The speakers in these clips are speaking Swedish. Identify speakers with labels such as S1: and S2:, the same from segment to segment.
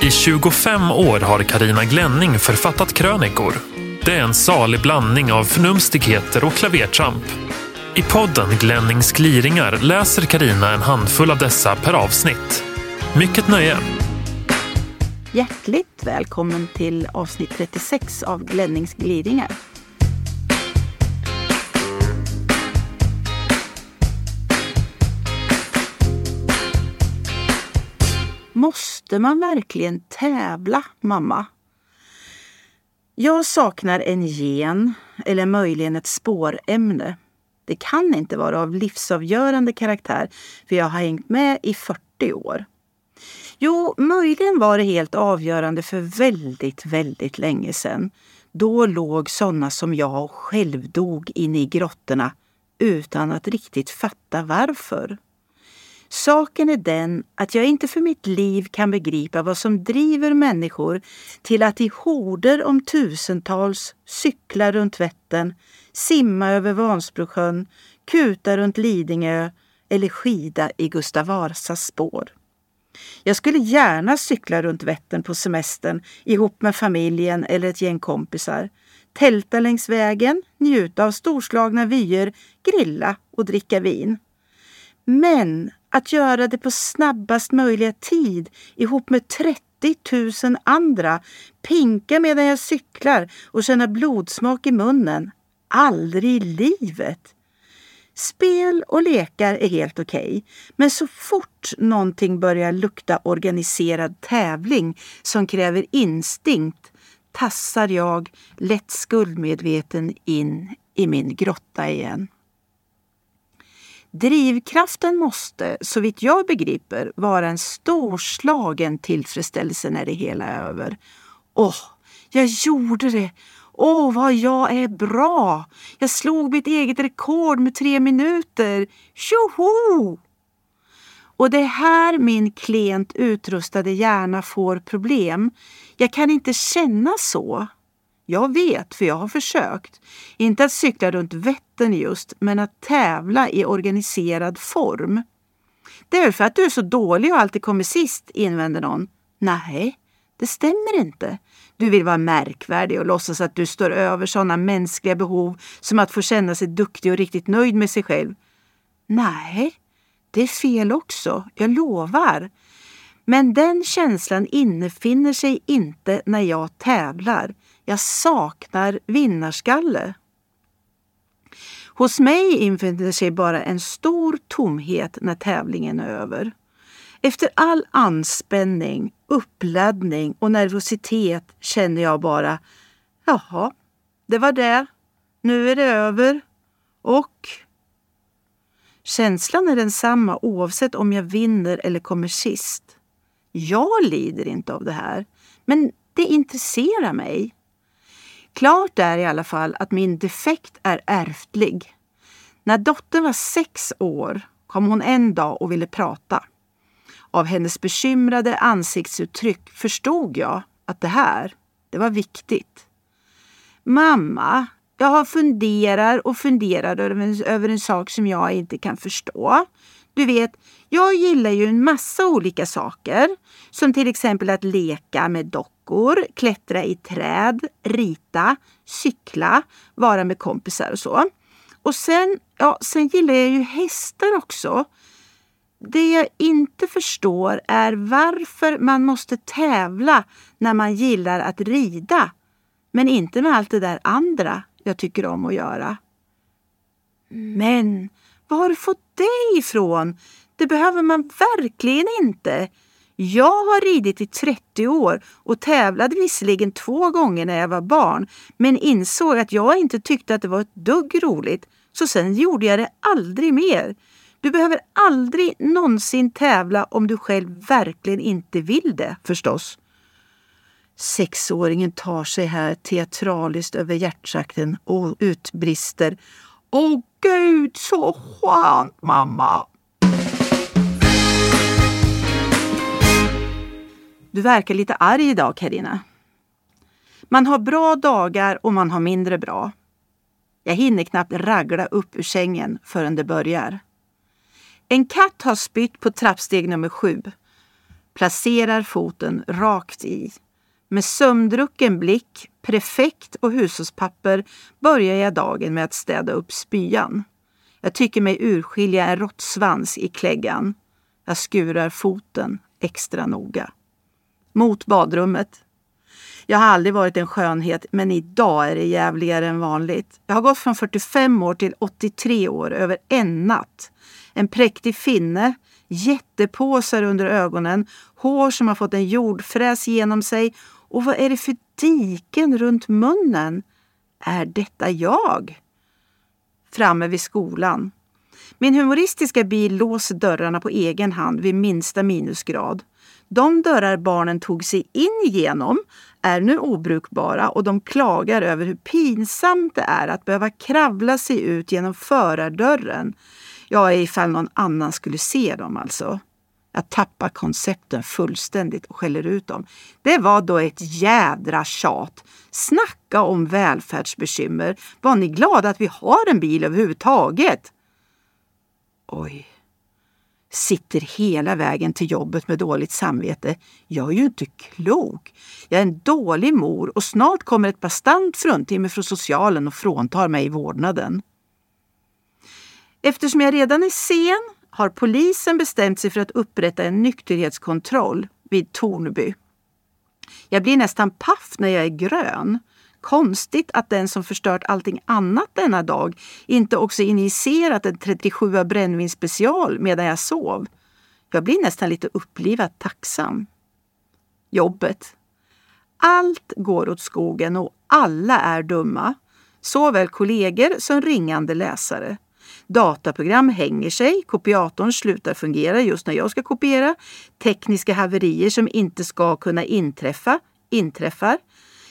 S1: I 25 år har Karina Glänning författat krönikor. Det är en salig blandning av förnumstigheter och klavertramp. I podden Glennings gliringar läser Karina en handfull av dessa per avsnitt. Mycket nöje!
S2: Hjärtligt välkommen till avsnitt 36 av Glennings gliringar. Måste man verkligen tävla, mamma? Jag saknar en gen eller möjligen ett spårämne. Det kan inte vara av livsavgörande karaktär för jag har hängt med i 40 år. Jo, möjligen var det helt avgörande för väldigt, väldigt länge sedan. Då låg sådana som jag självdog inne i grottorna utan att riktigt fatta varför. Saken är den att jag inte för mitt liv kan begripa vad som driver människor till att i horder om tusentals cykla runt Vättern, simma över Vansbrosjön, kuta runt Lidingö eller skida i Gustav Vasas spår. Jag skulle gärna cykla runt Vättern på semestern ihop med familjen eller ett gäng kompisar. Tälta längs vägen, njuta av storslagna vyer, grilla och dricka vin. Men att göra det på snabbast möjliga tid ihop med 30 000 andra, pinka medan jag cyklar och känna blodsmak i munnen. Aldrig i livet! Spel och lekar är helt okej, okay, men så fort någonting börjar lukta organiserad tävling som kräver instinkt tassar jag lätt skuldmedveten in i min grotta igen. Drivkraften måste, så vitt jag begriper, vara en storslagen tillfredsställelse när det hela är över. Åh, jag gjorde det! Åh, vad jag är bra! Jag slog mitt eget rekord med tre minuter. Tjoho! Och det är här min klent utrustade hjärna får problem. Jag kan inte känna så. Jag vet, för jag har försökt. Inte att cykla runt Vättern just, men att tävla i organiserad form. Det är väl för att du är så dålig och alltid kommer sist, invänder någon. Nej, det stämmer inte. Du vill vara märkvärdig och låtsas att du står över sådana mänskliga behov som att få känna sig duktig och riktigt nöjd med sig själv. Nej, det är fel också, jag lovar. Men den känslan innefinner sig inte när jag tävlar. Jag saknar vinnarskalle. Hos mig infinner sig bara en stor tomhet när tävlingen är över. Efter all anspänning, uppladdning och nervositet känner jag bara Jaha, det var det. Nu är det över. Och känslan är densamma oavsett om jag vinner eller kommer sist. Jag lider inte av det här, men det intresserar mig. Klart är i alla fall att min defekt är ärftlig. När dottern var sex år kom hon en dag och ville prata. Av hennes bekymrade ansiktsuttryck förstod jag att det här, det var viktigt. Mamma, jag har funderar och funderat över en sak som jag inte kan förstå. Du vet, jag gillar ju en massa olika saker. Som till exempel att leka med dockor, klättra i träd, rita, cykla, vara med kompisar och så. Och sen, ja, sen gillar jag ju hästar också. Det jag inte förstår är varför man måste tävla när man gillar att rida, men inte med allt det där andra jag tycker om att göra. Men var har du fått det ifrån? Det behöver man verkligen inte. Jag har ridit i 30 år och tävlade visserligen två gånger när jag var barn men insåg att jag inte tyckte att det var ett dugg roligt så sen gjorde jag det aldrig mer. Du behöver aldrig någonsin tävla om du själv verkligen inte vill det förstås. Sexåringen tar sig här teatraliskt över hjärtsakten och utbrister. Åh gud, så skönt mamma! Du verkar lite arg idag, Karina. Man har bra dagar och man har mindre bra. Jag hinner knappt ragla upp ur sängen förrän det börjar. En katt har spytt på trappsteg nummer sju. placerar foten rakt i. Med sömndrucken blick, prefekt och hushållspapper börjar jag dagen med att städa upp spyan. Jag tycker mig urskilja en råttsvans i kläggan. Jag skurar foten extra noga. Mot badrummet. Jag har aldrig varit en skönhet, men idag är det jävligare än vanligt. Jag har gått från 45 år till 83 år över en natt. En präktig finne, jättepåsar under ögonen, hår som har fått en jordfräs genom sig och vad är det för diken runt munnen? Är detta jag? Framme vid skolan. Min humoristiska bil låser dörrarna på egen hand vid minsta minusgrad. De dörrar barnen tog sig in genom är nu obrukbara och de klagar över hur pinsamt det är att behöva kravla sig ut genom förardörren. Ja, ifall någon annan skulle se dem alltså. Jag tappar koncepten fullständigt och skäller ut dem. Det var då ett jädra tjat. Snacka om välfärdsbekymmer. Var ni glada att vi har en bil överhuvudtaget? Oj. Sitter hela vägen till jobbet med dåligt samvete. Jag är ju inte klok. Jag är en dålig mor och snart kommer ett bastant fruntimmer från socialen och fråntar mig vårdnaden. Eftersom jag redan är sen har polisen bestämt sig för att upprätta en nykterhetskontroll vid Tornby. Jag blir nästan paff när jag är grön. Konstigt att den som förstört allting annat denna dag inte också injicerat en 37 brännvin special medan jag sov. Jag blir nästan lite upplivat tacksam. Jobbet. Allt går åt skogen och alla är dumma. Såväl kollegor som ringande läsare. Dataprogram hänger sig, kopiatorn slutar fungera just när jag ska kopiera, tekniska haverier som inte ska kunna inträffa, inträffar.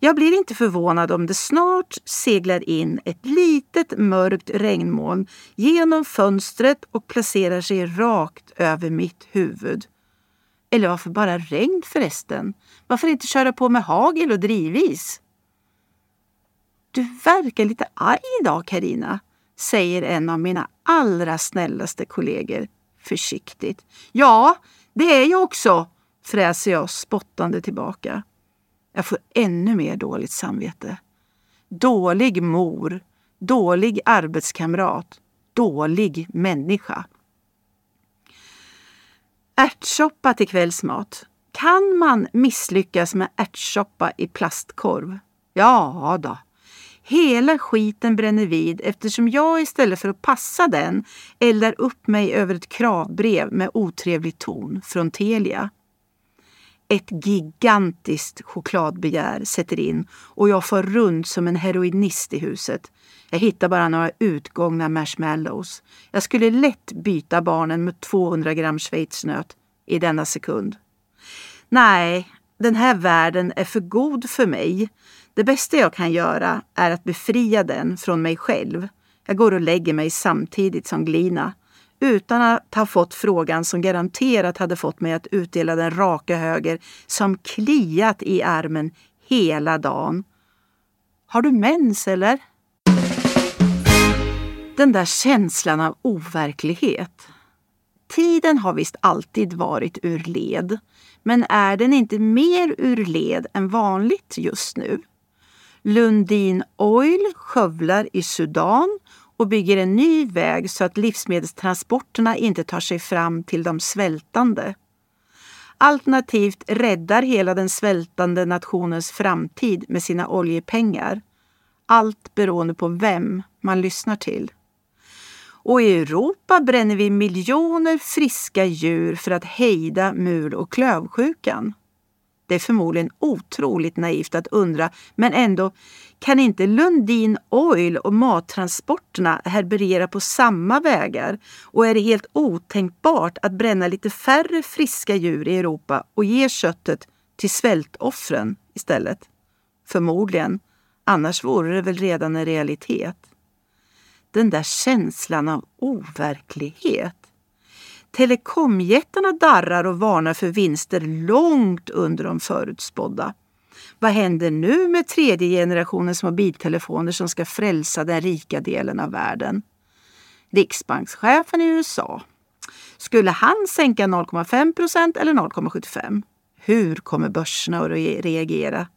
S2: Jag blir inte förvånad om det snart seglar in ett litet mörkt regnmoln genom fönstret och placerar sig rakt över mitt huvud. Eller varför bara regn förresten? Varför inte köra på med hagel och drivis? Du verkar lite arg idag, Karina säger en av mina allra snällaste kollegor försiktigt. Ja, det är jag också, fräser jag spottande tillbaka. Jag får ännu mer dåligt samvete. Dålig mor, dålig arbetskamrat, dålig människa. Ärtsoppa till kvällsmat. Kan man misslyckas med ärtsoppa i plastkorv? Ja då, Hela skiten bränner vid eftersom jag istället för att passa den eldar upp mig över ett kravbrev med otrevlig ton från Telia. Ett gigantiskt chokladbegär sätter in och jag får runt som en heroinist i huset. Jag hittar bara några utgångna marshmallows. Jag skulle lätt byta barnen mot 200 gram schweizernöt i denna sekund. Nej, den här världen är för god för mig. Det bästa jag kan göra är att befria den från mig själv. Jag går och lägger mig samtidigt som Glina utan att ha fått frågan som garanterat hade fått mig att utdela den raka höger som kliat i armen hela dagen. Har du mens eller? Den där känslan av overklighet. Tiden har visst alltid varit ur led. Men är den inte mer ur led än vanligt just nu? Lundin Oil skövlar i Sudan och bygger en ny väg så att livsmedelstransporterna inte tar sig fram till de svältande. Alternativt räddar hela den svältande nationens framtid med sina oljepengar. Allt beroende på vem man lyssnar till. Och i Europa bränner vi miljoner friska djur för att hejda mul och klövsjukan. Det är förmodligen otroligt naivt att undra, men ändå, kan inte Lundin Oil och mattransporterna herberera på samma vägar? Och är det helt otänkbart att bränna lite färre friska djur i Europa och ge köttet till svältoffren istället? Förmodligen, annars vore det väl redan en realitet. Den där känslan av overklighet Telekomjättarna darrar och varnar för vinster långt under de förutspådda. Vad händer nu med tredje generationens mobiltelefoner som ska frälsa den rika delen av världen? Riksbankschefen i USA. Skulle han sänka 0,5 procent eller 0,75? Hur kommer börserna att reagera?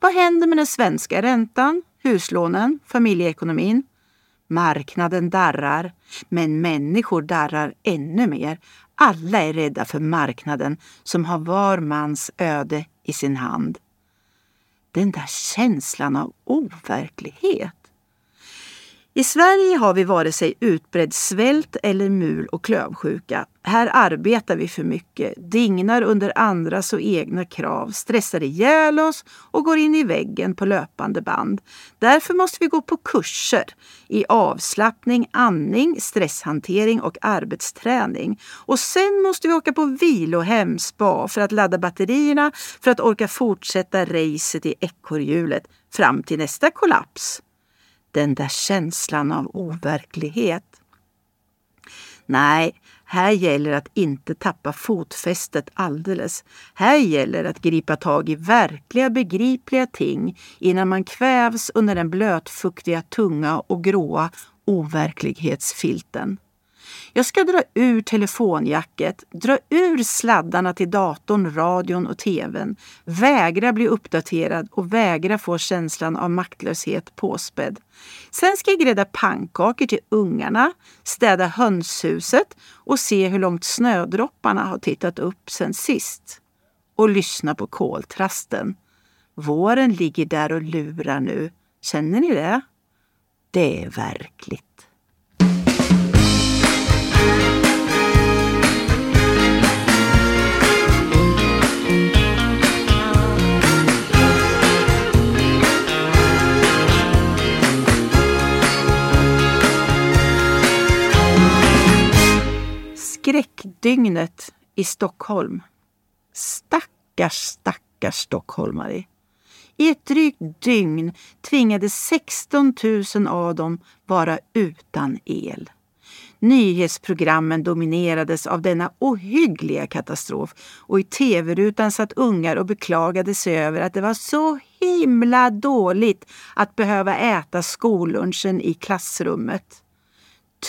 S2: Vad händer med den svenska räntan, huslånen, familjeekonomin? Marknaden darrar, men människor darrar ännu mer. Alla är rädda för marknaden som har var mans öde i sin hand. Den där känslan av overklighet. I Sverige har vi vare sig utbredd svält eller mul och klövsjuka. Här arbetar vi för mycket, dignar under andras och egna krav, stressar ihjäl oss och går in i väggen på löpande band. Därför måste vi gå på kurser i avslappning, andning, stresshantering och arbetsträning. Och sen måste vi åka på vilohem, spa, för att ladda batterierna för att orka fortsätta racet i ekorrhjulet fram till nästa kollaps den där känslan av overklighet. Nej, här gäller att inte tappa fotfästet alldeles. Här gäller att gripa tag i verkliga begripliga ting innan man kvävs under den blötfuktiga, tunga och gråa overklighetsfilten. Jag ska dra ur telefonjacket, dra ur sladdarna till datorn, radion och tvn, vägra bli uppdaterad och vägra få känslan av maktlöshet påspädd. Sen ska jag grädda pannkakor till ungarna, städa hönshuset och se hur långt snödropparna har tittat upp sen sist. Och lyssna på koltrasten. Våren ligger där och lurar nu. Känner ni det? Det är verkligt. Skräckdygnet i Stockholm. Stackars, stackars stockholmare. I ett drygt dygn tvingades 16 000 av dem vara utan el. Nyhetsprogrammen dominerades av denna ohyggliga katastrof och i tv-rutan satt ungar och beklagade sig över att det var så himla dåligt att behöva äta skollunchen i klassrummet.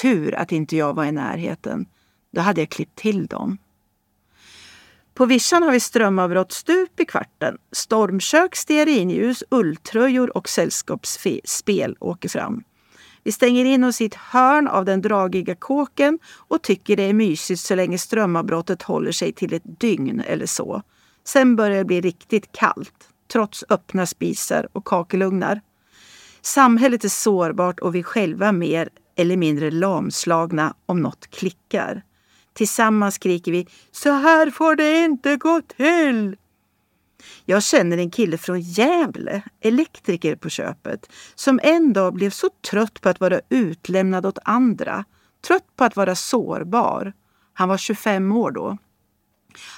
S2: Tur att inte jag var i närheten. Då hade jag klippt till dem. På vischan har vi strömavbrott stup i kvarten. Stormkök, stearinljus, ulltröjor och sällskapsspel åker fram. Vi stänger in oss i ett hörn av den dragiga kåken och tycker det är mysigt så länge strömavbrottet håller sig till ett dygn eller så. Sen börjar det bli riktigt kallt, trots öppna spisar och kakelugnar. Samhället är sårbart och vi själva mer eller mindre lamslagna om något klickar. Tillsammans skriker vi Så här får det inte gå till! Jag känner en kille från Gävle, elektriker på köpet, som en dag blev så trött på att vara utlämnad åt andra. Trött på att vara sårbar. Han var 25 år då.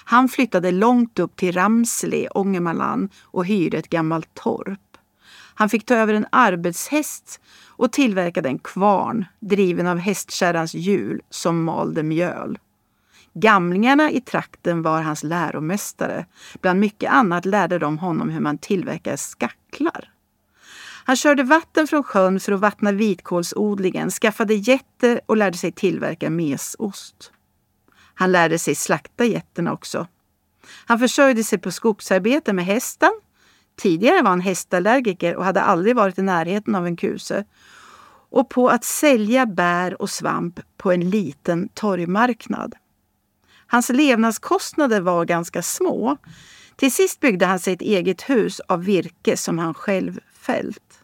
S2: Han flyttade långt upp till Ramsle, Ångermanland och hyrde ett gammalt torp. Han fick ta över en arbetshäst och tillverkade en kvarn driven av hästkärrans hjul som malde mjöl. Gamlingarna i trakten var hans läromästare. Bland mycket annat lärde de honom hur man tillverkar skacklar. Han körde vatten från sjön för att vattna vitkålsodlingen, skaffade getter och lärde sig tillverka mesost. Han lärde sig slakta getterna också. Han försörjde sig på skogsarbete med hästen. Tidigare var han hästallergiker och hade aldrig varit i närheten av en kuse. Och på att sälja bär och svamp på en liten torgmarknad. Hans levnadskostnader var ganska små. Till sist byggde han sig ett eget hus av virke som han själv fällt.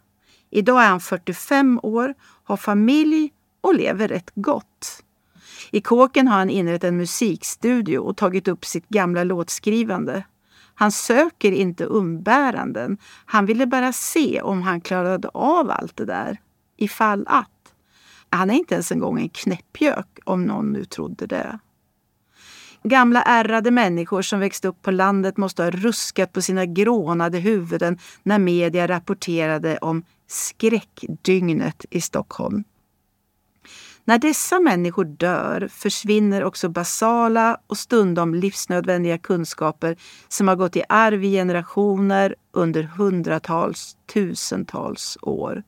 S2: Idag är han 45 år, har familj och lever rätt gott. I kåken har han inrett en musikstudio och tagit upp sitt gamla låtskrivande. Han söker inte umbäranden. Han ville bara se om han klarade av allt det där. Ifall att. Han är inte ens en gång en knäppjök, om någon nu trodde det. Gamla ärrade människor som växte upp på landet måste ha ruskat på sina grånade huvuden när media rapporterade om skräckdygnet i Stockholm. När dessa människor dör försvinner också basala och stundom livsnödvändiga kunskaper som har gått i arv i generationer under hundratals, tusentals år.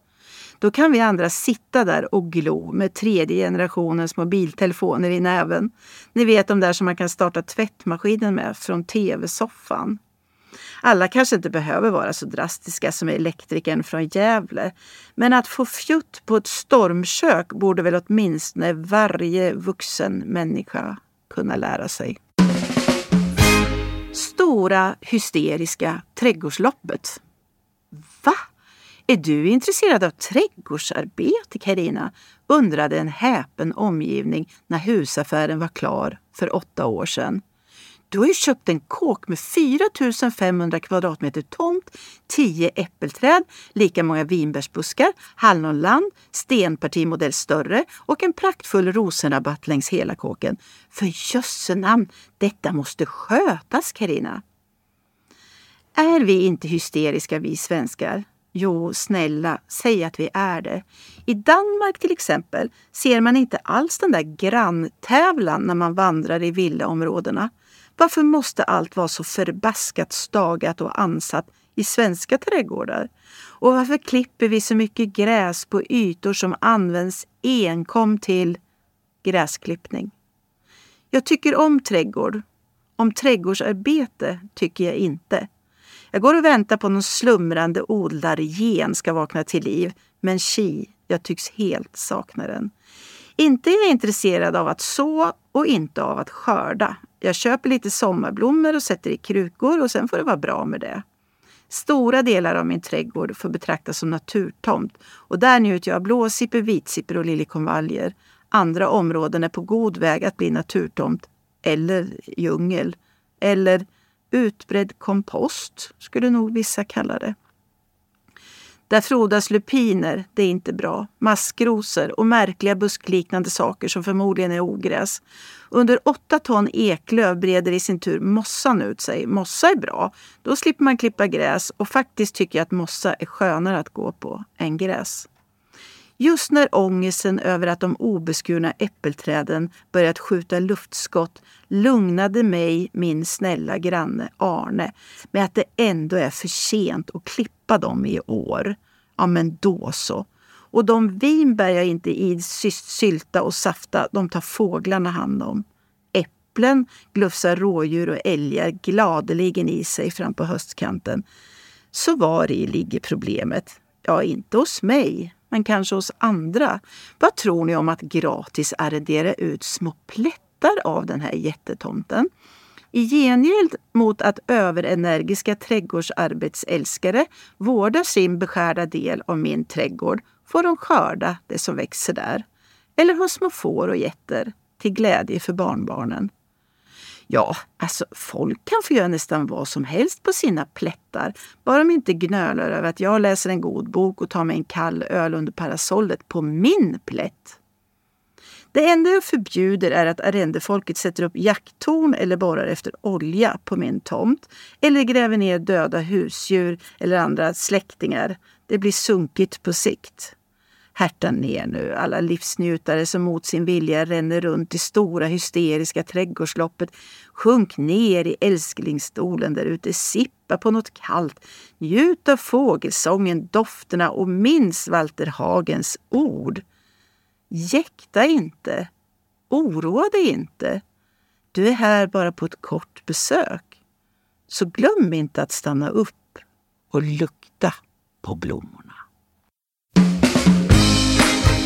S2: Då kan vi andra sitta där och glo med tredje generationens mobiltelefoner i näven. Ni vet de där som man kan starta tvättmaskinen med från tv-soffan. Alla kanske inte behöver vara så drastiska som elektrikern från Gävle. Men att få fjutt på ett stormkök borde väl åtminstone varje vuxen människa kunna lära sig. Stora hysteriska trädgårdsloppet. Va? Är du intresserad av trädgårdsarbete, Karina? undrade en häpen omgivning när husaffären var klar för åtta år sedan. Du har ju köpt en kåk med 4 500 kvadratmeter tomt, 10 äppelträd, lika många vinbärsbuskar, hallonland, stenpartimodell större och en praktfull rosenrabatt längs hela kåken. För jösse namn, detta måste skötas, Karina. Är vi inte hysteriska vi svenskar? Jo, snälla, säg att vi är det. I Danmark till exempel ser man inte alls den där granntävlan när man vandrar i villaområdena. Varför måste allt vara så förbaskat stagat och ansatt i svenska trädgårdar? Och varför klipper vi så mycket gräs på ytor som används enkom till gräsklippning? Jag tycker om trädgård. Om trädgårdsarbete tycker jag inte. Jag går och väntar på någon slumrande odlargen ska vakna till liv. Men chi, jag tycks helt sakna den. Inte är jag intresserad av att så och inte av att skörda. Jag köper lite sommarblommor och sätter i krukor och sen får det vara bra med det. Stora delar av min trädgård får betraktas som naturtomt och där njuter jag av blåsippor, vitsippor och liljekonvaljer. Andra områden är på god väg att bli naturtomt eller djungel. Eller utbredd kompost skulle nog vissa kalla det. Där frodas lupiner, det är inte bra. Maskrosor och märkliga buskliknande saker som förmodligen är ogräs. Under åtta ton eklöv breder i sin tur mossan ut sig. Mossa är bra. Då slipper man klippa gräs och faktiskt tycker jag att mossa är skönare att gå på än gräs. Just när ångesten över att de obeskurna äppelträden börjat skjuta luftskott lugnade mig min snälla granne Arne med att det ändå är för sent att klippa dem i år. Ja, men då så. Och de vinbär jag inte i sylta och safta, de tar fåglarna hand om. Äpplen glufsar rådjur och älgar gladeligen i sig fram på höstkanten. Så var i ligger problemet. Ja, inte hos mig, men kanske hos andra. Vad tror ni om att gratis arrendera ut små plättar av den här jättetomten? I gengäld mot att överenergiska trädgårdsarbetsälskare vårdar sin beskärda del av min trädgård får de skörda det som växer där. Eller hos små får och getter, till glädje för barnbarnen. Ja, alltså folk kan få göra nästan vad som helst på sina plättar. Bara de inte gnölar över att jag läser en god bok och tar mig en kall öl under parasollet på min plätt. Det enda jag förbjuder är att arrendefolket sätter upp jakttorn eller borrar efter olja på min tomt. Eller gräver ner döda husdjur eller andra släktingar. Det blir sunkigt på sikt. Härta ner nu, alla livsnjutare som mot sin vilja ränner runt i stora hysteriska trädgårdsloppet. Sjunk ner i älsklingsstolen där ute, sippa på något kallt. Njut av fågelsången, dofterna och minns Walter Hagens ord. Jäkta inte. Oroa dig inte. Du är här bara på ett kort besök. Så glöm inte att stanna upp och lukta på blommorna.